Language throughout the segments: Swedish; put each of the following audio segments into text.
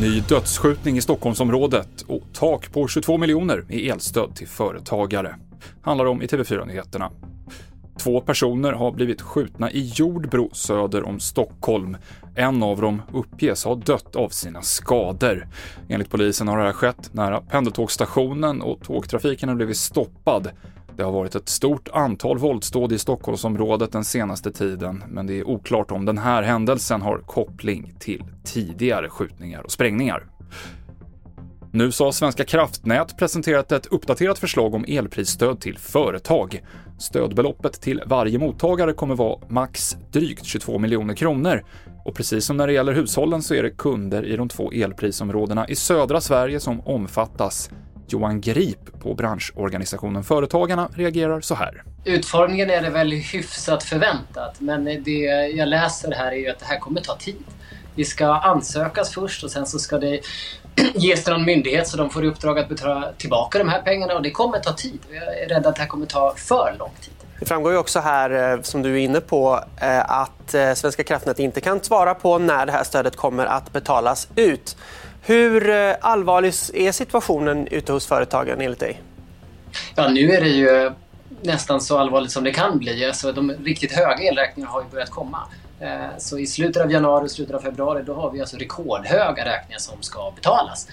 Ny dödsskjutning i Stockholmsområdet och tak på 22 miljoner i elstöd till företagare. Handlar om i TV4-nyheterna. Två personer har blivit skjutna i Jordbro söder om Stockholm. En av dem uppges ha dött av sina skador. Enligt polisen har det här skett nära pendeltågsstationen och tågtrafiken har blivit stoppad. Det har varit ett stort antal våldsdåd i Stockholmsområdet den senaste tiden, men det är oklart om den här händelsen har koppling till tidigare skjutningar och sprängningar. Nu så har Svenska kraftnät presenterat ett uppdaterat förslag om elprisstöd till företag. Stödbeloppet till varje mottagare kommer vara max drygt 22 miljoner kronor. Och precis som när det gäller hushållen så är det kunder i de två elprisområdena i södra Sverige som omfattas. Johan Grip på branschorganisationen Företagarna reagerar så här. Utformningen är det väl hyfsat förväntat, men det jag läser här är ju att det här kommer ta tid. Det ska ansökas först och sen så ska det ges till någon myndighet så de får i uppdrag att betala tillbaka de här pengarna och det kommer ta tid. Jag är rädd att det här kommer ta för lång tid. Det framgår ju också här, eh, som du är inne på, eh, att eh, Svenska kraftnät inte kan svara på när det här stödet kommer att betalas ut. Hur eh, allvarlig är situationen ute hos företagen enligt dig? Ja, nu är det ju eh, nästan så allvarligt som det kan bli. Alltså, de riktigt höga elräkningarna har ju börjat komma. Eh, så i slutet av januari och slutet av februari då har vi alltså rekordhöga räkningar som ska betalas.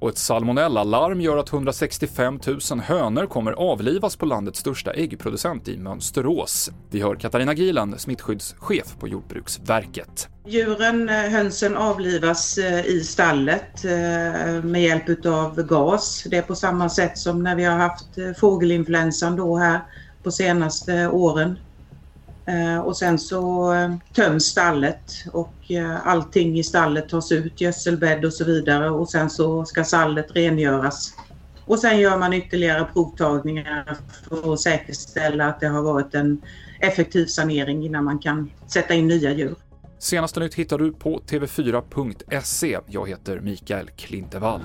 Och ett salmonellalarm gör att 165 000 hönor kommer avlivas på landets största äggproducent i Mönsterås. Vi hör Katarina Gilan, smittskyddschef på Jordbruksverket. Djuren, eh, hönsen, avlivas eh, i stallet eh, med hjälp av gas. Det är på samma sätt som när vi har haft fågelinfluensan då här på senaste åren. Eh, och sen så eh, töms stallet och eh, allting i stallet tas ut, gödselbädd och så vidare och sen så ska stallet rengöras. Och sen gör man ytterligare provtagningar för att säkerställa att det har varit en effektiv sanering innan man kan sätta in nya djur. Senaste nytt hittar du på tv4.se. Jag heter Mikael Klintevall.